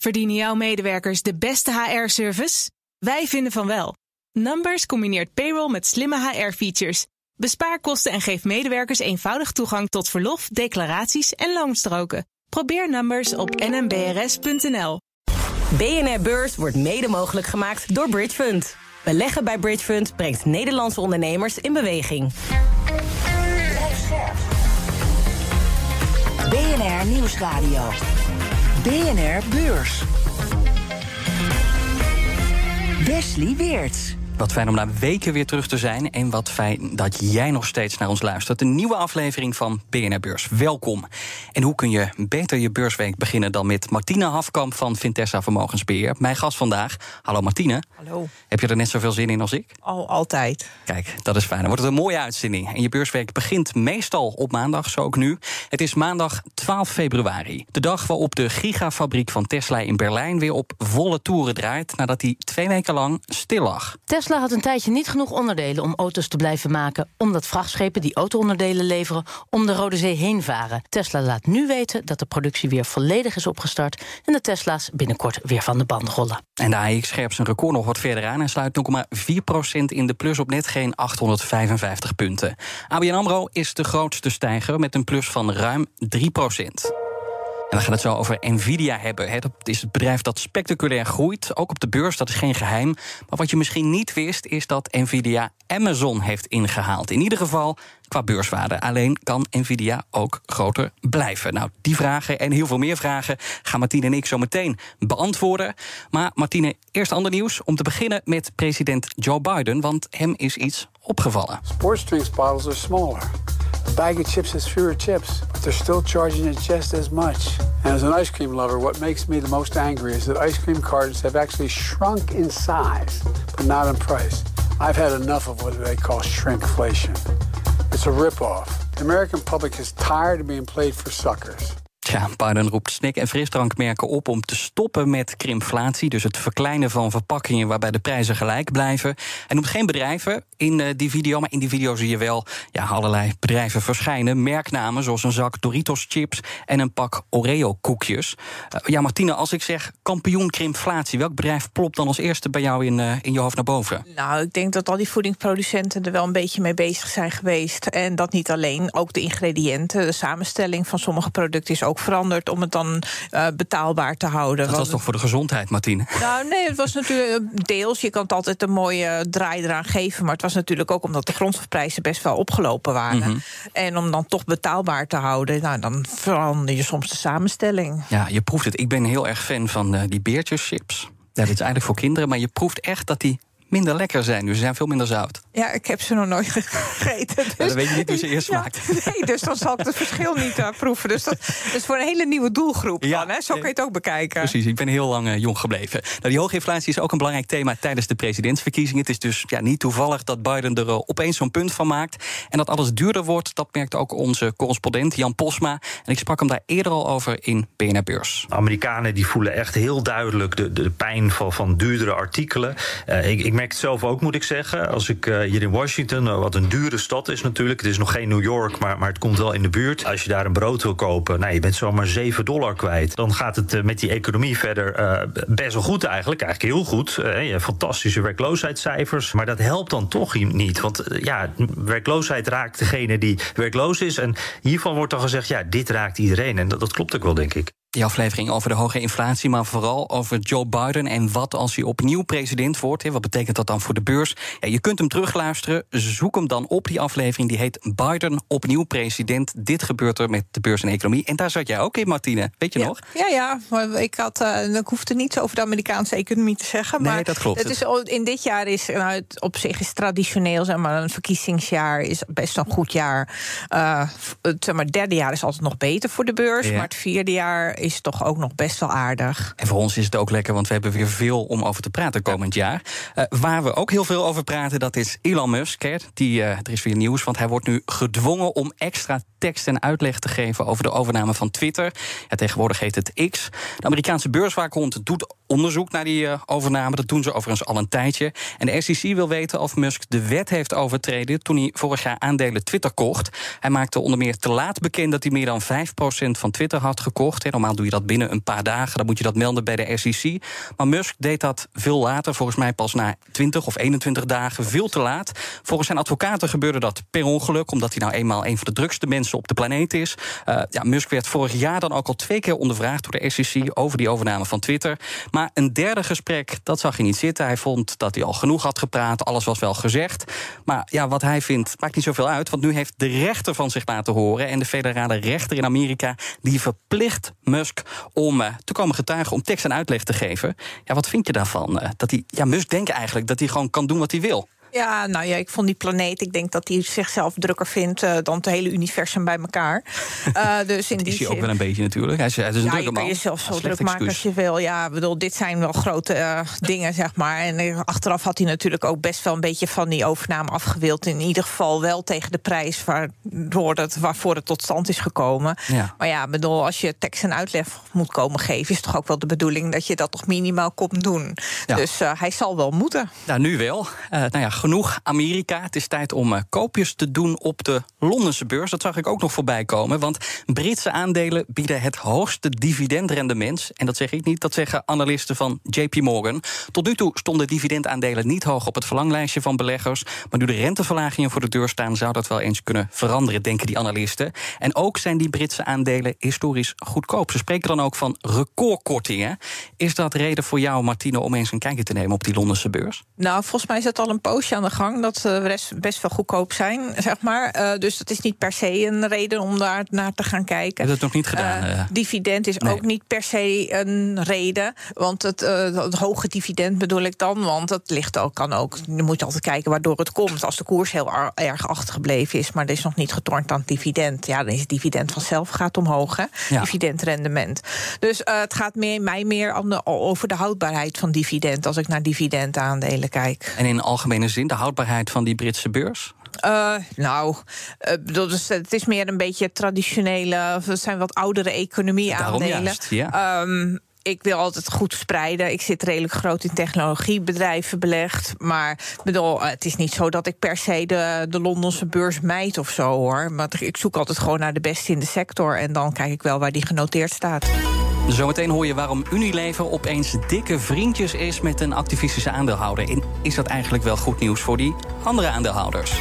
Verdienen jouw medewerkers de beste HR-service? Wij vinden van wel. Numbers combineert payroll met slimme HR-features. Bespaar kosten en geef medewerkers eenvoudig toegang tot verlof, declaraties en loonstroken. Probeer Numbers op nmbrs.nl. BNR Beurs wordt mede mogelijk gemaakt door Bridge Fund. Beleggen bij Bridge Fund brengt Nederlandse ondernemers in beweging. BNR Nieuwsradio. BNR Beurs. Wesley Weerts. Wat fijn om na weken weer terug te zijn. En wat fijn dat jij nog steeds naar ons luistert. Een nieuwe aflevering van BNR Beurs. Welkom. En hoe kun je beter je beursweek beginnen dan met Martine Hafkamp van Vintessa Vermogensbeheer? Mijn gast vandaag. Hallo Martine. Hallo. Heb je er net zoveel zin in als ik? Al altijd. Kijk, dat is fijn. Dan wordt het een mooie uitzending. En je beursweek begint meestal op maandag, zo ook nu. Het is maandag 12 februari. De dag waarop de gigafabriek van Tesla in Berlijn weer op volle toeren draait. nadat hij twee weken lang stil lag. Tesla had een tijdje niet genoeg onderdelen om auto's te blijven maken, omdat vrachtschepen die auto-onderdelen leveren om de Rode Zee heen varen. Tesla laat nu weten dat de productie weer volledig is opgestart en de Tesla's binnenkort weer van de band rollen. En de AX scherpt zijn record nog wat verder aan en sluit 0,4% in de plus op net geen 855 punten. ABN AMRO is de grootste stijger met een plus van ruim 3%. En dan gaat het zo over Nvidia hebben. Dat is het bedrijf dat spectaculair groeit, ook op de beurs, dat is geen geheim. Maar wat je misschien niet wist, is dat Nvidia Amazon heeft ingehaald. In ieder geval qua beurswaarde. Alleen kan Nvidia ook groter blijven. Nou, die vragen en heel veel meer vragen gaan Martine en ik zo meteen beantwoorden. Maar Martine, eerst ander nieuws. Om te beginnen met president Joe Biden, want hem is iets opgevallen. Sports are smaller. A bag of chips has fewer chips, but they're still charging it just as much. And as an ice cream lover, what makes me the most angry is that ice cream cartons have actually shrunk in size, but not in price. I've had enough of what they call shrinkflation. It's a ripoff. The American public is tired of being played for suckers. Ja, Biden roept snack- en frisdrankmerken op om te stoppen met krimflatie. Dus het verkleinen van verpakkingen waarbij de prijzen gelijk blijven. Hij noemt geen bedrijven in uh, die video, maar in die video zie je wel ja, allerlei bedrijven verschijnen. Merknamen zoals een zak Doritos chips en een pak Oreo koekjes. Uh, ja, Martine, als ik zeg kampioen krimflatie, welk bedrijf plopt dan als eerste bij jou in, uh, in je hoofd naar boven? Nou, ik denk dat al die voedingsproducenten er wel een beetje mee bezig zijn geweest. En dat niet alleen, ook de ingrediënten, de samenstelling van sommige producten is ook veranderd om het dan uh, betaalbaar te houden. Dat was toch voor de gezondheid, Martine? Nou, nee, het was natuurlijk deels. Je kan het altijd een mooie draai eraan geven. Maar het was natuurlijk ook omdat de grondstofprijzen best wel opgelopen waren. Mm -hmm. En om dan toch betaalbaar te houden, nou, dan verander je soms de samenstelling. Ja, je proeft het. Ik ben heel erg fan van uh, die beertjeschips. Ja, dit is eigenlijk voor kinderen, maar je proeft echt dat die minder lekker zijn. Nu ze zijn veel minder zout. Ja, ik heb ze nog nooit gegeten. Dus... Ja, dan weet je niet hoe ze eerst ja, smaakt. Nee, dus dan zal ik het verschil niet uh, proeven. Dus dat is voor een hele nieuwe doelgroep. Ja, dan, hè? Zo kun je het ook bekijken. Precies, ik ben heel lang uh, jong gebleven. Nou, die hoge inflatie is ook een belangrijk thema tijdens de presidentsverkiezingen. Het is dus ja, niet toevallig dat Biden er uh, opeens zo'n punt van maakt. En dat alles duurder wordt, dat merkt ook onze correspondent Jan Posma. En ik sprak hem daar eerder al over in BNR Beurs. Amerikanen die voelen echt heel duidelijk de, de pijn van, van duurdere artikelen. ik, ik merk het zelf ook, moet ik zeggen. Als ik uh, hier in Washington, uh, wat een dure stad is natuurlijk. Het is nog geen New York, maar, maar het komt wel in de buurt. Als je daar een brood wil kopen, nou, je bent zomaar 7 dollar kwijt. Dan gaat het uh, met die economie verder best wel goed eigenlijk. Eigenlijk heel goed. je hebt fantastische werkloosheidscijfers. Maar dat helpt dan toch niet. Want ja, werkloosheid raakt degene die werkloos is. En hiervan wordt dan gezegd, ja, dit raakt iedereen. En dat, dat klopt ook wel, denk ik. Die aflevering over de hoge inflatie, maar vooral over Joe Biden en wat als hij opnieuw president wordt. Wat betekent dat dan voor de beurs? Ja, je kunt hem terugluisteren. Zoek hem dan op, die aflevering. Die heet Biden opnieuw president. Dit gebeurt er met de beurs en economie. En daar zat jij ook in, Martine. Weet je ja, nog? Ja, ja. Maar ik, had, uh, ik hoefde niets over de Amerikaanse economie te zeggen. Nee, maar dat klopt. Het is, in dit jaar is nou, het op zich is traditioneel, zeg maar, een verkiezingsjaar is best een goed jaar. Uh, het, zeg maar, derde jaar is altijd nog beter voor de beurs. Ja. Maar het vierde jaar is toch ook nog best wel aardig. En voor ons is het ook lekker, want we hebben weer veel om over te praten komend jaar. Uh, waar we ook heel veel over praten, dat is Elon Musk. Die, uh, er is weer nieuws, want hij wordt nu gedwongen om extra tekst en uitleg te geven over de overname van Twitter. Ja, tegenwoordig heet het X. De Amerikaanse beurswaakhond doet onderzoek naar die uh, overname. Dat doen ze overigens al een tijdje. En de SEC wil weten of Musk de wet heeft overtreden toen hij vorig jaar aandelen Twitter kocht. Hij maakte onder meer te laat bekend dat hij meer dan 5% van Twitter had gekocht. normaal doe je dat binnen een paar dagen. Dan moet je dat melden bij de SEC. Maar Musk deed dat veel later, volgens mij pas na 20 of 21 dagen, veel te laat. Volgens zijn advocaten gebeurde dat per ongeluk, omdat hij nou eenmaal een van de drukste mensen op de planeet is. Uh, ja, Musk werd vorig jaar dan ook al twee keer ondervraagd door de SEC over die overname van Twitter. Maar een derde gesprek, dat zag hij niet zitten. Hij vond dat hij al genoeg had gepraat, alles was wel gezegd. Maar ja, wat hij vindt, maakt niet zoveel uit. Want nu heeft de rechter van zich laten horen. En de federale rechter in Amerika, die verplicht Musk om uh, te komen getuigen, om tekst en uitleg te geven. Ja, wat vind je daarvan? Uh, dat hij, ja, Musk denkt eigenlijk dat hij gewoon kan doen wat hij wil. Ja, nou ja, ik vond die planeet, ik denk dat hij zichzelf drukker vindt uh, dan het hele universum bij elkaar. Uh, dus in die is hij ook wel een beetje natuurlijk. Hij is, hij is een ja, drukke je man. kan jezelf zo druk maken als je wil. Ja, bedoel, dit zijn wel grote uh, dingen, zeg maar. En achteraf had hij natuurlijk ook best wel een beetje van die overname afgewild. In ieder geval wel tegen de prijs waardoor het, waarvoor het tot stand is gekomen. Ja. Maar ja, bedoel, als je tekst en uitleg moet komen geven, is toch ook wel de bedoeling dat je dat toch minimaal komt doen. Ja. Dus hij zal wel moeten. Nou, nu wel. nou ja, genoeg Amerika. Het is tijd om uh, koopjes te doen op de Londense beurs. Dat zag ik ook nog voorbij komen. Want Britse aandelen bieden het hoogste dividendrendement. En dat zeg ik niet, dat zeggen analisten van JP Morgan. Tot nu toe stonden dividendaandelen niet hoog op het verlanglijstje van beleggers. Maar nu de renteverlagingen voor de deur staan, zou dat wel eens kunnen veranderen, denken die analisten. En ook zijn die Britse aandelen historisch goedkoop. Ze spreken dan ook van recordkortingen. Is dat reden voor jou, Martine, om eens een kijkje te nemen op die Londense beurs? Nou, volgens mij is dat al een poosje aan de gang dat de rest best wel goedkoop zijn, zeg maar. Uh, dus dat is niet per se een reden om daar naar te gaan kijken. Heb dat nog niet gedaan? Uh, dividend is nee. ook niet per se een reden. Want het, uh, het, hoge dividend bedoel ik dan. Want dat ligt ook, kan ook. Je moet altijd kijken waardoor het komt. Als de koers heel erg achtergebleven is, maar er is nog niet getornd aan het dividend. Ja, dan is het dividend vanzelf gaat omhoog. Hè? Ja. Dividendrendement. Dus het gaat meer, mij meer de, over de houdbaarheid van dividend. Als ik naar dividendaandelen kijk. En in algemene zin, de houdbaarheid van die Britse beurs? Uh, nou, uh, dus, het is meer een beetje traditionele, het zijn wat oudere economie-aandelen. Ja. Um, ik wil altijd goed spreiden. Ik zit redelijk groot in technologiebedrijven belegd. Maar bedoel, het is niet zo dat ik per se de, de Londense beurs mijt of zo hoor. Maar ik zoek altijd gewoon naar de beste in de sector. En dan kijk ik wel waar die genoteerd staat. Zometeen hoor je waarom Unilever opeens dikke vriendjes is met een activistische aandeelhouder. En is dat eigenlijk wel goed nieuws voor die andere aandeelhouders?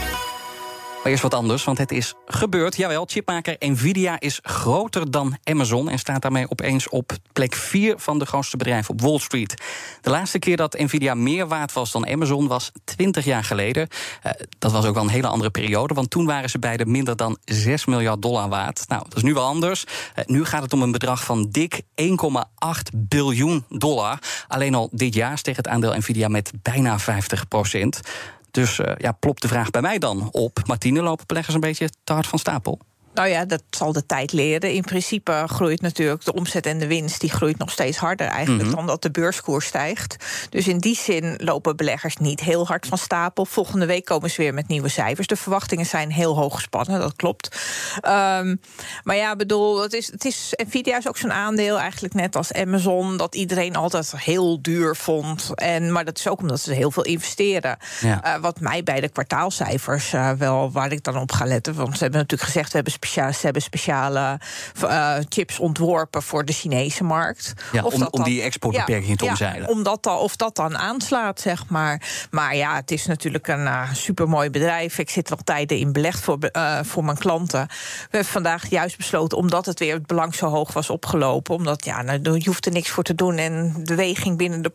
Eerst wat anders, want het is gebeurd. Jawel, chipmaker Nvidia is groter dan Amazon... en staat daarmee opeens op plek 4 van de grootste bedrijven op Wall Street. De laatste keer dat Nvidia meer waard was dan Amazon was 20 jaar geleden. Uh, dat was ook wel een hele andere periode, want toen waren ze beide minder dan 6 miljard dollar waard. Nou, dat is nu wel anders. Uh, nu gaat het om een bedrag van dik 1,8 biljoen dollar. Alleen al dit jaar steeg het aandeel Nvidia met bijna 50 procent. Dus uh, ja, plopt de vraag bij mij dan op. Martine, lopen beleggers een beetje te hard van stapel? Nou ja, dat zal de tijd leren. In principe groeit natuurlijk de omzet en de winst... die groeit nog steeds harder eigenlijk mm -hmm. dan dat de beurskoers stijgt. Dus in die zin lopen beleggers niet heel hard van stapel. Volgende week komen ze weer met nieuwe cijfers. De verwachtingen zijn heel hoog gespannen, dat klopt. Um, maar ja, bedoel, het is, het is, Nvidia is ook zo'n aandeel... eigenlijk net als Amazon, dat iedereen altijd heel duur vond. En, maar dat is ook omdat ze heel veel investeren. Ja. Uh, wat mij bij de kwartaalcijfers uh, wel, waar ik dan op ga letten... want ze hebben natuurlijk gezegd... we hebben speciaal, ze hebben speciale uh, chips ontworpen voor de Chinese markt. Ja, of om, om die exportbeperking ja, te omzeilen. Ja, omdat dat, of dat dan aanslaat, zeg maar. Maar ja, het is natuurlijk een uh, supermooi bedrijf. Ik zit er al tijden in belegd voor, uh, voor mijn klanten. We hebben vandaag juist besloten, omdat het weer het belang zo hoog was opgelopen. Omdat ja, nou, je hoeft er niks voor te doen. En de weging binnen de,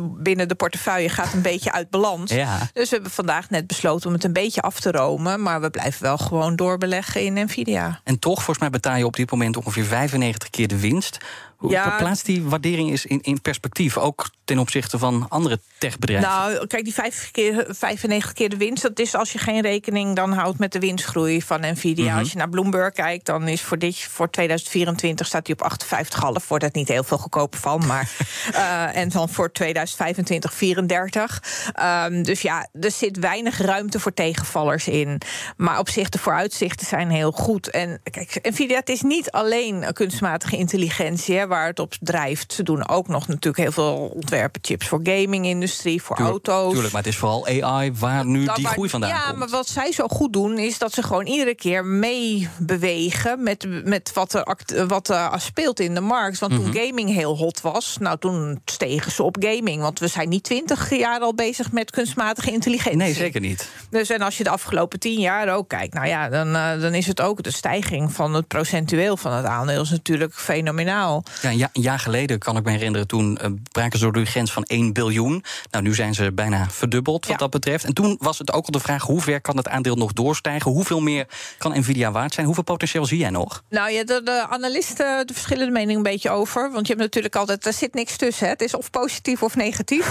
binnen de portefeuille gaat een beetje uit balans. Ja. Dus we hebben vandaag net besloten om het een beetje af te romen. Maar we blijven wel gewoon doorbeleggen in Nvidia. En toch, volgens mij betaal je op dit moment ongeveer 95 keer de winst. Hoe ja, plaatst die waardering is in, in perspectief, ook ten opzichte van andere techbedrijven? Nou, kijk, die 5 keer, 95 keer de winst, dat is als je geen rekening dan houdt met de winstgroei van Nvidia. Mm -hmm. Als je naar Bloomberg kijkt, dan is voor, dit, voor 2024 staat hij op 58,5. Wordt het niet heel veel goedkoper van, maar. uh, en dan voor 2025 34. Um, dus ja, er zit weinig ruimte voor tegenvallers in. Maar op zich, de vooruitzichten zijn heel goed. En kijk, Nvidia, het is niet alleen kunstmatige intelligentie. Hè, waar het op drijft. Ze doen ook nog natuurlijk heel veel ontwerpen chips voor gaming-industrie, voor auto's. Tuurlijk, maar het is vooral AI waar nu die groei vandaan ja, komt. Ja, maar wat zij zo goed doen, is dat ze gewoon iedere keer meebewegen met, met wat er act, wat, uh, speelt in de markt. Want Mhm. toen gaming heel hot was, nou toen stegen ze op gaming. Want we zijn niet twintig jaar al bezig met kunstmatige intelligentie. Nee, zeker niet. Dus en als je de afgelopen tien jaar ook kijkt, nou ja, dan, uh, dan is het ook de stijging van het procentueel van het aandeel is natuurlijk fenomenaal. Ja, een, ja, een jaar geleden kan ik me herinneren, toen uh, braken ze door de grens van 1 biljoen. Nou, nu zijn ze bijna verdubbeld wat Ja. dat betreft. En toen was het ook al de vraag: hoe ver kan het aandeel nog doorstijgen? Hoeveel meer kan Nvidia waard zijn? Hoeveel potentieel zie jij nog? Nou ja, de, de analisten de verschillende meningen een beetje over. Want je hebt natuurlijk altijd, er zit niks tussen. Hè. Het is of positief of negatief.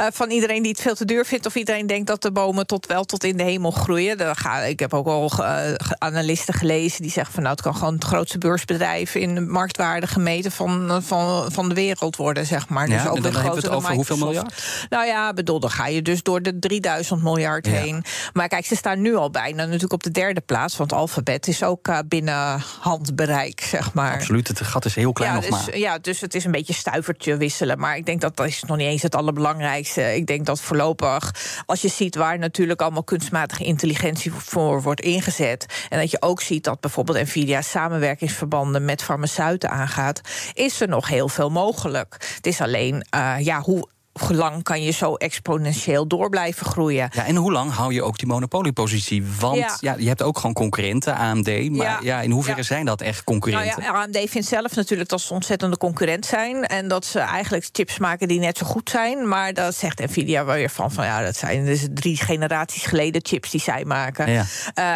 Uh, van iedereen die het veel te duur vindt, of iedereen denkt dat de bomen tot wel tot in de hemel groeien. Daar ga, ik heb ook al uh, analisten gelezen die zeggen van nou, het kan gewoon het grootste beursbedrijf in de marktwaarde gemeten van, van, van de wereld worden, zeg maar. Ja, dus ook en dan hebben we groter het over hoeveel miljard? Nou ja, bedoel, dan ga je dus door de 3000 miljard Ja. heen. Maar kijk, ze staan nu al bijna natuurlijk op de derde plaats. Want Alphabet is ook uh, binnen handbereik, zeg maar. Absoluut, het gat is heel klein ja, nog dus, maar. ja, dus het is een beetje stuivertje wisselen. Maar ik denk dat dat is nog niet eens het allerbelangrijkste. Ik denk dat voorlopig, als je ziet waar natuurlijk allemaal kunstmatige intelligentie voor wordt ingezet. En dat je ook ziet dat bijvoorbeeld Nvidia samenwerkingsverbanden met farmaceuten aangaat, is er nog heel veel mogelijk. Het is alleen, uh, ja, hoe lang kan je zo exponentieel door blijven groeien. Ja, en hoe lang hou je ook die monopoliepositie? Want ja. Ja. je hebt ook gewoon concurrenten, AMD. Maar ja, Ja. in hoeverre Ja. zijn dat echt concurrenten? Nou ja, AMD vindt zelf natuurlijk dat ze ontzettende concurrent zijn. En dat ze eigenlijk chips maken die net zo goed zijn. Maar dat zegt Nvidia wel weer van, van ja, dat zijn dus drie generaties geleden chips die zij maken. Uh,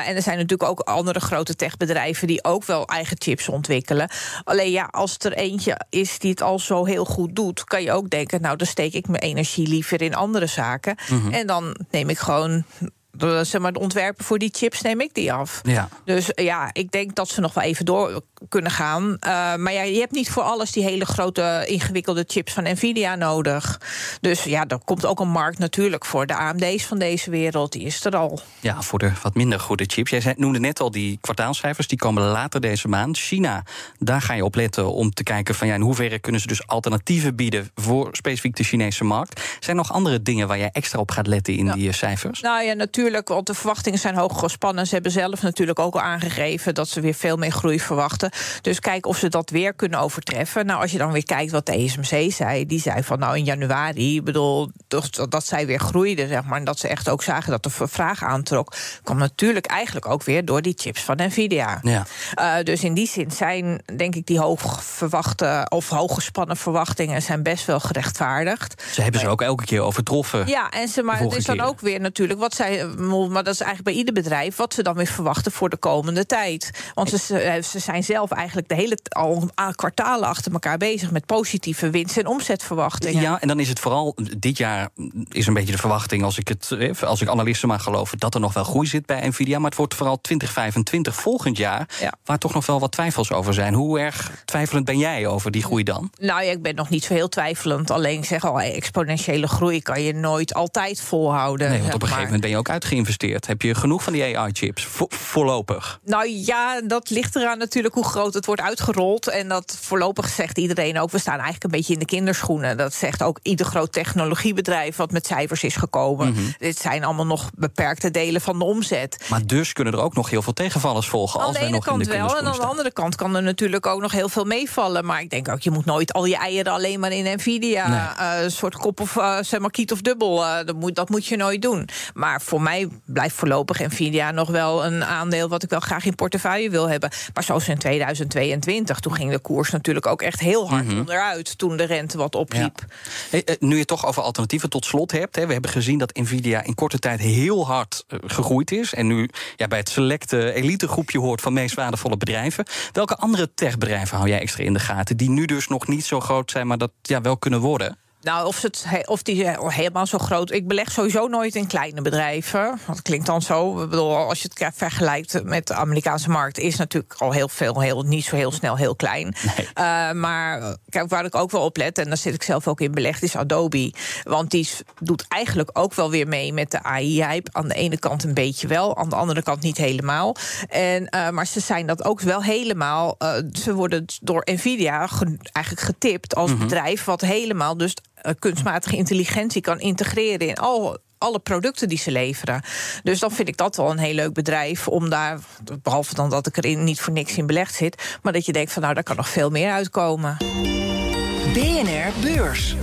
en er zijn natuurlijk ook andere grote techbedrijven die ook wel eigen chips ontwikkelen. Alleen ja, als er eentje is die het al zo heel goed doet, kan je ook denken, nou, dan steek ik mijn energie liever in andere zaken. Mhm. En dan neem ik gewoon. De- Zeg maar, de ontwerpen voor die chips neem ik die af. Ja. Dus eh, ja, ik denk dat ze nog wel even door kunnen gaan. Uh, maar ja, je hebt niet voor alles die hele grote ingewikkelde chips van Nvidia nodig. Dus ja, er komt ook een markt natuurlijk voor de AMD's van deze wereld. Die is er al. Ja, voor de wat minder goede chips. Jij noemde net al die kwartaalcijfers, die komen later deze maand. China, daar ga je op letten om te kijken van ja, in hoeverre kunnen ze dus alternatieven bieden voor specifiek de Chinese markt. Zijn er nog andere dingen waar jij extra op gaat letten in Ja. die eh, cijfers? Nou ja, natuurlijk, want de verwachtingen zijn hoog gespannen. Ze hebben zelf natuurlijk ook al aangegeven dat ze weer veel meer groei verwachten. Dus kijk of ze dat weer kunnen overtreffen. Nou, als je dan weer kijkt wat de ESMC zei, die zei van nou in januari, ik bedoel, dat, dat zij weer groeide, zeg maar, en dat ze echt ook zagen dat de vraag aantrok, kwam natuurlijk eigenlijk ook weer door die chips van Nvidia. Ja. Uh, dus in die zin zijn, denk ik, die hoog verwachte of hooggespannen verwachtingen zijn best wel gerechtvaardigd. Ze hebben ze ook elke keer overtroffen. Ja, en ze, maar het is dan ook weer natuurlijk wat zij, maar dat is eigenlijk bij ieder bedrijf, wat ze dan weer verwachten voor de komende tijd. Want ze, ze zijn zelf eigenlijk de hele al kwartalen achter elkaar bezig met positieve winst- en omzetverwachtingen. Ja, en dan is het vooral dit jaar is een beetje de verwachting, als ik het eh, als ik analisten mag geloven, dat er nog wel groei zit bij Nvidia. Maar het wordt vooral 2025 volgend jaar, Ja. waar toch nog wel wat twijfels over zijn. Hoe erg twijfelend ben jij over die groei dan? Nou ja, ik ben nog niet zo heel twijfelend. Alleen ik zeg al, exponentiële groei kan je nooit altijd volhouden. Nee, want op een gegeven maar. moment ben je ook uitgeïnvesteerd. Heb je genoeg van die AI-chips? Vo- voorlopig. Nou ja, dat ligt eraan natuurlijk hoe groot het wordt uitgerold. En dat voorlopig zegt iedereen ook, we staan eigenlijk een beetje in de kinderschoenen. Dat zegt ook ieder groot technologiebedrijf wat met cijfers is gekomen. Mhm. Dit zijn allemaal nog beperkte delen van de omzet. Maar dus kunnen er ook nog heel veel tegenvallers volgen. Aan als de ene nog in kant de wel, en aan de andere kant kan er natuurlijk ook nog heel veel meevallen. Maar ik denk ook, je moet nooit al je eieren alleen maar in Nvidia. Nee. eh, een soort kop of uh, zeg maar kiet of dubbel. eh, dat, moet, dat moet je nooit doen. Maar voor mij blijft voorlopig Nvidia nog wel een aandeel wat ik wel graag in portefeuille wil hebben. Maar zoals in 2022, toen ging de koers natuurlijk ook echt heel hard Mhm. onderuit. Toen de rente wat opliep. Eh, nu je het toch over alternatieven tot slot hebt. Hè, we hebben gezien dat Nvidia in korte tijd heel hard eh, gegroeid is. En nu ja, bij het selecte elitegroepje hoort van meest waardevolle bedrijven. Welke andere techbedrijven hou jij extra in de gaten? Die nu dus nog niet zo groot zijn, maar dat ja, wel kunnen worden? Nou, of, het, of die helemaal zo groot. Ik beleg sowieso nooit in kleine bedrijven. Dat klinkt dan zo. Ik bedoel, als je het vergelijkt met de Amerikaanse markt, is natuurlijk al heel veel, heel, niet zo heel snel heel klein. Uh, maar kijk, waar ik ook wel op let, en daar zit ik zelf ook in belegd, is Adobe. Want die doet eigenlijk ook wel weer mee met de AI-hype. Aan de ene kant een beetje wel, aan de andere kant niet helemaal. En, uh, maar ze zijn dat ook wel helemaal. Uh, ze worden door Nvidia ge, eigenlijk getipt als mm -hmm. bedrijf wat helemaal dus kunstmatige intelligentie kan integreren in al alle producten die ze leveren. Dus dan vind ik dat wel een heel leuk bedrijf om daar, behalve dan dat ik er niet voor niks in belegd zit, maar dat je denkt van nou, daar kan nog veel meer uitkomen. BNR Beurs.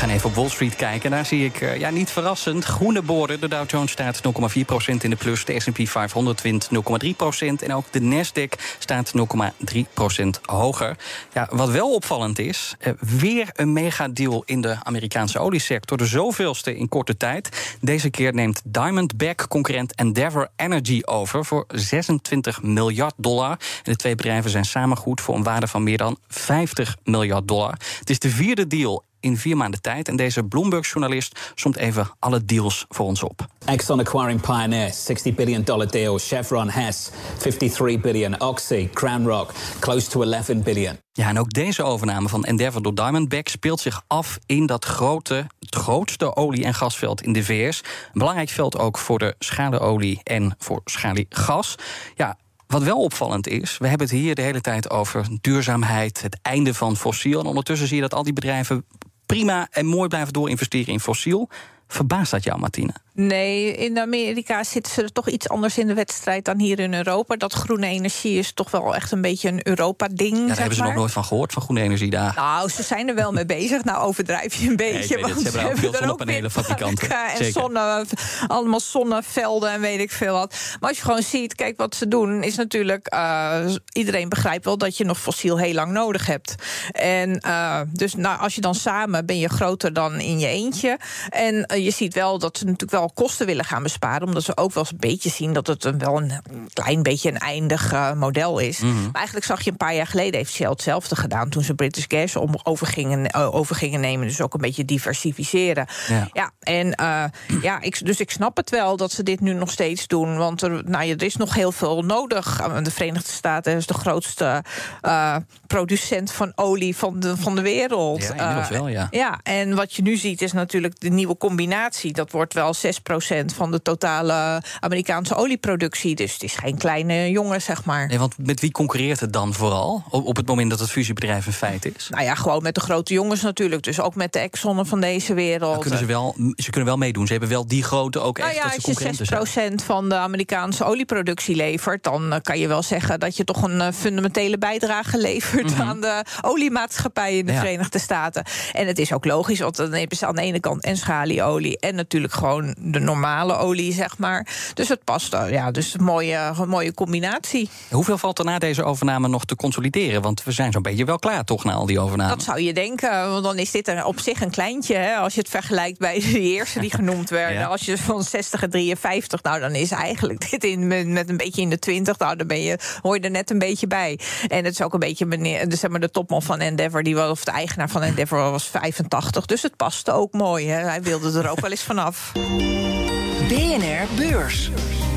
Gaan even op Wall Street kijken. Daar zie ik, uh, ja, niet verrassend, groene borden. De Dow Jones staat 0,4% in de plus. De S&P 500 wint 0,3% En ook de Nasdaq staat 0,3% hoger. Ja, wat wel opvallend is, uh, weer een megadeal in de Amerikaanse oliesector. De zoveelste in korte tijd. Deze keer neemt Diamondback-concurrent Endeavour Energy over... voor 26 miljard dollar. De twee bedrijven zijn samen goed voor een waarde van meer dan 50 miljard dollar. Het is de vierde deal in vier maanden tijd. En deze Bloomberg-journalist somt even alle deals voor ons op. Exxon acquiring Pioneer, 60 billion dollar deal. Chevron Hess, 53 billion. Oxy, Crown Rock, close to 11 billion. Ja, en ook deze overname van Endeavour door Diamondback speelt zich af in dat grote, het grootste olie- en gasveld in de VS. Een belangrijk veld ook voor de schalieolie en voor schaliegas. Ja, wat wel opvallend is, we hebben het hier de hele tijd over duurzaamheid, het einde van fossiel. En ondertussen zie je dat al die bedrijven prima en mooi blijven doorinvesteren in fossiel. Verbaast dat jou, Martine? Nee, in Amerika zitten ze er toch iets anders in de wedstrijd dan hier in Europa. Dat groene energie is toch wel echt een beetje een Europa-ding. Ja, daar hebben ze nog nooit van gehoord, van groene energie daar. Nou, ze zijn er wel mee bezig. Nou, overdrijf je een beetje. Nee, want ze hebben ook veel zonnepanelenfabrikanten. En zonne, allemaal zonnevelden en weet ik veel wat. Maar als je gewoon ziet, kijk, wat ze doen, is natuurlijk. Uh, iedereen begrijpt wel dat je nog fossiel heel lang nodig hebt. En uh, dus nou, als je dan samen ben je groter dan in je eentje. En uh, je ziet wel dat ze natuurlijk wel kosten willen gaan besparen. Omdat ze ook wel eens een beetje zien dat het een, wel een klein beetje een eindig uh, model is. Mm -hmm. Maar eigenlijk zag je een paar jaar geleden heeft Shell hetzelfde gedaan. Toen ze British Gas om over gingen, uh, over gingen nemen. Dus ook een beetje diversificeren. Ja, ja en uh, ja, ik, dus ik snap het wel dat ze dit nu nog steeds doen. Want er, nou, er is nog heel veel nodig. De Verenigde Staten is de grootste producent van olie van de, van de wereld. Ja, inmiddels wel, ja. Ja, en wat je nu ziet is natuurlijk de nieuwe combinatie. Dat wordt wel 6% van de totale Amerikaanse olieproductie. Dus het is geen kleine jongen, zeg maar. Nee, want met wie concurreert het dan vooral? Op het moment dat het fusiebedrijf een feit is? Nou ja, gewoon met de grote jongens natuurlijk. Dus ook met de Exxon van deze wereld. Dan kunnen ze, wel, ze kunnen wel meedoen. Ze hebben wel die grote ook echt. Nou ja, dat ze als je 6% van de Amerikaanse olieproductie levert, dan kan je wel zeggen dat je toch een fundamentele bijdrage levert mm -hmm. aan de oliemaatschappij in de ja. Verenigde Staten. En het is ook logisch, want dan hebben ze aan de ene kant en schalieolie en natuurlijk gewoon de normale olie, zeg maar. Dus het past, ja, dus een mooie, een mooie combinatie. Hoeveel valt er na deze overname nog te consolideren? Want we zijn zo'n beetje wel klaar, toch, na al die overnames? Dat zou je denken, want dan is dit er op zich een kleintje. Hè, als je het vergelijkt bij de eerste die genoemd werden. ja. Als je van 60 en 53, nou, dan is eigenlijk dit in, met een beetje in de 20. Nou, dan ben je, hoor je er net een beetje bij. En het is ook een beetje meneer, dus zeg maar de topman van Endeavor, die was, of de eigenaar van Endeavor was 85. Dus het paste ook mooi. Hè. Hij wilde er ook wel eens vanaf. BNR Beurs.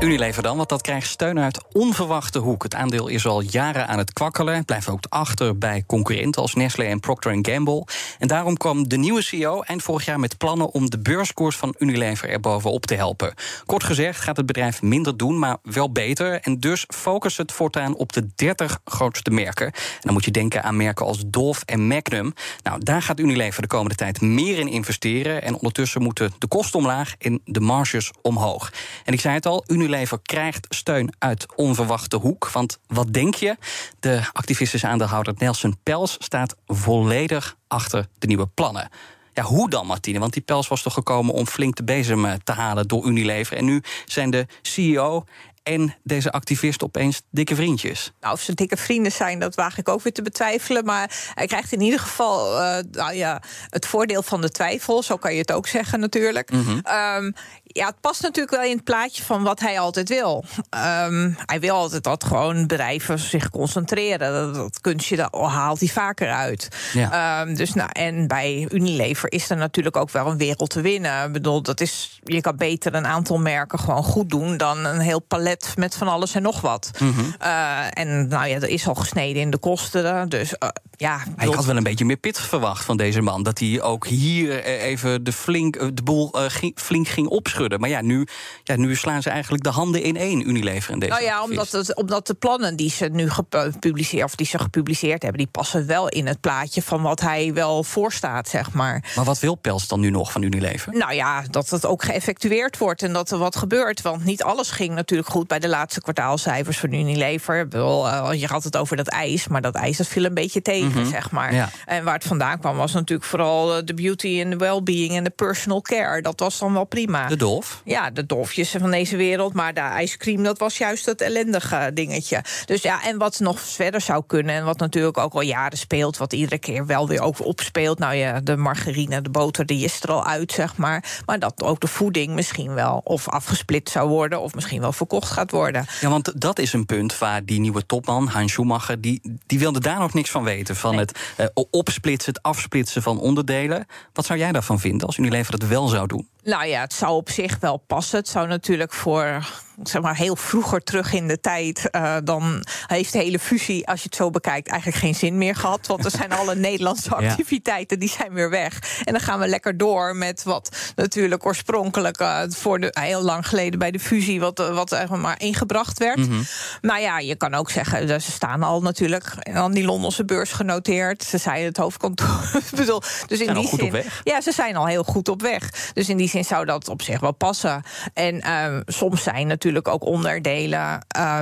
Unilever dan, want dat krijgt steun uit onverwachte hoek. Het aandeel is al jaren aan het kwakkelen. Het blijft ook achter bij concurrenten als Nestlé en Procter Gamble. En daarom kwam de nieuwe CEO eind vorig jaar met plannen om de beurskoers van Unilever er bovenop te helpen. Kort gezegd gaat het bedrijf minder doen, maar wel beter. En dus focust het voortaan op de 30 grootste merken. En dan moet je denken aan merken als Dolf en Magnum. Nou, daar gaat Unilever de komende tijd meer in investeren. En ondertussen moeten de kosten omlaag en de marges omhoog. En ik zei het al, Unilever Unilever krijgt steun uit onverwachte hoek. Want wat denk je? De activistische aandeelhouder Nelson Pels staat volledig achter de nieuwe plannen. Ja, hoe dan, Martine? Want die pels was toch gekomen om flink de bezem te halen door Unilever. En nu zijn de CEO en deze activist opeens dikke vriendjes? Nou, of ze dikke vrienden zijn, dat waag ik ook weer te betwijfelen. Maar hij krijgt in ieder geval uh, nou ja, het voordeel van de twijfel. Zo kan je het ook zeggen, natuurlijk. Mm -hmm. um, Ja, het past natuurlijk wel in het plaatje van wat hij altijd wil. Ehm, hij wil altijd dat gewoon bedrijven zich concentreren. Dat, dat kunstje dat haalt hij vaker uit. Ja. Ehm, dus, nou, en bij Unilever is er natuurlijk ook wel een wereld te winnen. Ik bedoel, dat is, je kan beter een aantal merken gewoon goed doen dan een heel palet met van alles en nog wat. Mhm. Eh, en nou ja, er is al gesneden in de kosten. Dus uh, ja, ik, ik had wel een beetje meer pit verwacht van deze man. Dat hij ook hier eh, even de, flink, de boel ging, flink ging opschudden. Maar ja nu, ja, nu slaan ze eigenlijk de handen in één, Unilever en deze. Nou ja, omdat, het, omdat de plannen die ze nu gepubliceerd, of die ze gepubliceerd hebben, die passen wel in het plaatje van wat hij wel voorstaat, zeg maar. Maar wat wil Pels dan nu nog van Unilever? Nou ja, dat het ook geëffectueerd wordt en dat er wat gebeurt. Want niet alles ging natuurlijk goed bij de laatste kwartaalcijfers van Unilever. Uh, je had het over dat ijs, maar dat ijs dat viel een beetje tegen, mm -hmm. zeg maar. Ja. En waar het vandaan kwam was natuurlijk vooral de beauty en de well-being en de personal care. Dat was dan wel prima. De dolf? Ja, de dolfjes van deze wereld. Maar de ijscream, dat was juist dat ellendige dingetje. Dus ja, en wat nog verder zou kunnen... en wat natuurlijk ook al jaren speelt... wat iedere keer wel weer ook opspeelt... nou ja, de margarine, de boter, die is er al uit, zeg maar. Maar dat ook de voeding misschien wel of afgesplit zou worden... of misschien wel verkocht gaat worden. Ja, want dat is een punt waar die nieuwe topman, Hans Schumacher... die, die wilde daar nog niks van weten. Van Nee. het uh, opsplitsen, het afsplitsen van onderdelen. Wat zou jij daarvan vinden als Unilever dat wel zou doen? Nou ja, het zou op zich wel passen. Het zou natuurlijk voor zeg maar heel vroeger terug in de tijd. Uh, dan heeft de hele fusie, als je het zo bekijkt, eigenlijk geen zin meer gehad. Want er zijn alle Nederlandse activiteiten die zijn weer weg. En dan gaan we lekker door met wat natuurlijk oorspronkelijk uh, voor de, heel lang geleden bij de fusie, wat, wat uh, maar ingebracht werd. Mhm. Mm -hmm. Nou ja, je kan ook zeggen, ze staan al natuurlijk aan die Londense beurs genoteerd. Ze zijn het hoofdkantoor. bedoel, dus in zijn die al goed zin, op weg. Ja, ze zijn al heel goed op weg. Dus in die zin zou dat op zich wel passen. En uh, soms zijn natuurlijk ook onderdelen. Uh,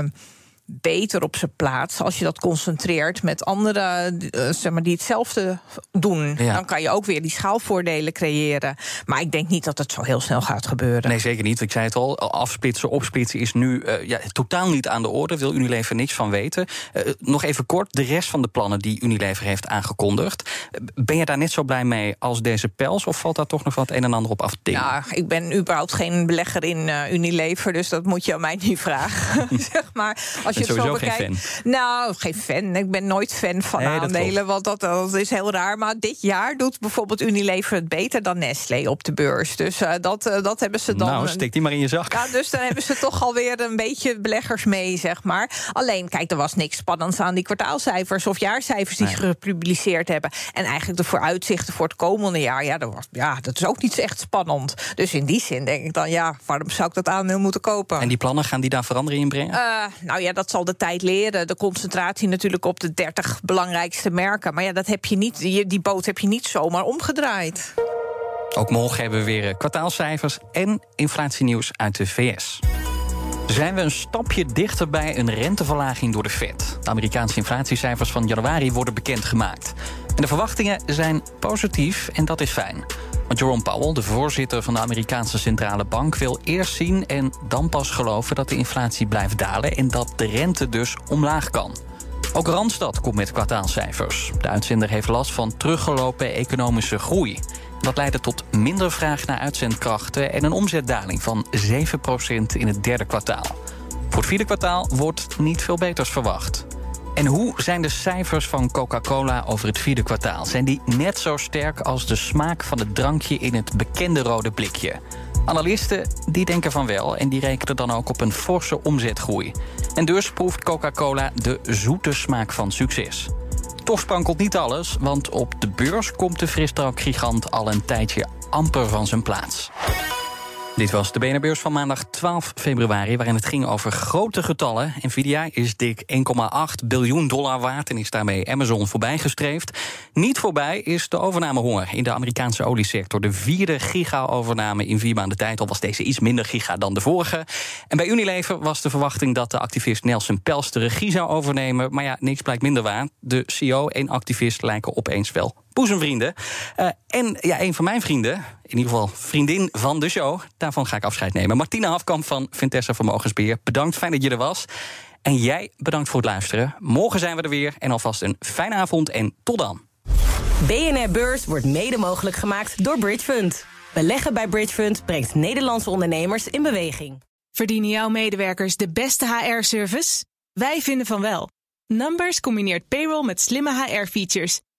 beter op zijn plaats als je dat concentreert met anderen uh, zeg maar, die hetzelfde doen. Ja. Dan kan je ook weer die schaalvoordelen creëren. Maar ik denk niet dat het zo heel snel gaat gebeuren. Nee, zeker niet. Ik zei het al, afsplitsen, opsplitsen is nu uh, ja, totaal niet aan de orde. Wil Unilever niks van weten. Uh, nog even kort, de rest van de plannen die Unilever heeft aangekondigd. Ben je daar net zo blij mee als deze pels? Of valt daar toch nog wat een en ander op af te dingen? Ja, ik ben überhaupt geen belegger in Unilever, dus dat moet je aan mij niet vragen. zeg maar. Als je het zo bekijkt. Geen fan. Nou, geen fan. Ik ben nooit fan van nee, aandelen, want dat, dat, is heel raar. Maar dit jaar doet bijvoorbeeld Unilever het beter dan Nestlé op de beurs. Dus uh, dat, uh, dat hebben ze dan. Nou, stik die maar in je zak. Ja, dus dan hebben ze toch alweer een beetje beleggers mee, zeg maar. Alleen, kijk, er was niks spannends aan die kwartaalcijfers of jaarcijfers die Nee. ze gepubliceerd hebben. En eigenlijk de vooruitzichten voor het komende jaar, ja dat, was, ja, dat is ook niet echt spannend. Dus in die zin denk ik dan, ja, waarom zou ik dat aandeel moeten kopen? En die plannen gaan die daar verandering in brengen? Uh, nou ja, dat zal de tijd leren. De concentratie natuurlijk op de 30 belangrijkste merken. Maar ja, dat heb je niet, die, boot heb je niet zomaar omgedraaid. Ook morgen hebben we weer kwartaalcijfers en inflatienieuws uit de VS. Zijn we een stapje dichter bij een renteverlaging door de Fed? De Amerikaanse inflatiecijfers van januari worden bekendgemaakt. En de verwachtingen zijn positief en dat is fijn. Jerome Powell, de voorzitter van de Amerikaanse Centrale Bank, wil eerst zien en dan pas geloven dat de inflatie blijft dalen en dat de rente dus omlaag kan. Ook Randstad komt met kwartaalcijfers. De uitzender heeft last van teruggelopen economische groei. Dat leidde tot minder vraag naar uitzendkrachten en een omzetdaling van 7% in het derde kwartaal. Voor het vierde kwartaal wordt niet veel beters verwacht. En hoe zijn de cijfers van Coca-Cola over het vierde kwartaal? Zijn die net zo sterk als de smaak van het drankje in het bekende rode blikje? Analisten die denken van wel en die rekenen dan ook op een forse omzetgroei. En dus proeft Coca-Cola de zoete smaak van succes. Toch sprankelt niet alles, want op de beurs komt de frisdrankgigant al een tijdje amper van zijn plaats. Dit was de BNR-beurs van maandag 12 februari, waarin het ging over grote getallen. Nvidia is dik 1,8 biljoen dollar waard en is daarmee Amazon voorbijgestreefd. Niet voorbij is de overnamehonger in de Amerikaanse oliesector. De vierde giga-overname in vier maanden tijd, al was deze iets minder giga dan de vorige. En bij Unilever was de verwachting dat de activist Nelson Pels de regie zou overnemen. Maar ja, niks blijkt minder waar. De CEO en activist lijken opeens wel boezemvrienden. Uh, en ja, een van mijn vrienden, in ieder geval vriendin van de show, daarvan ga ik afscheid nemen. Martina Hafkamp van Vintessa Vermogensbeheer, bedankt, fijn dat je er was. En jij bedankt voor het luisteren. Morgen zijn we er weer en alvast een fijne avond en tot dan. BNR Beurs wordt mede mogelijk gemaakt door Bridge Fund. Beleggen bij Bridge Fund brengt Nederlandse ondernemers in beweging. Verdienen jouw medewerkers de beste HR-service? Wij vinden van wel. Numbers combineert payroll met slimme HR-features.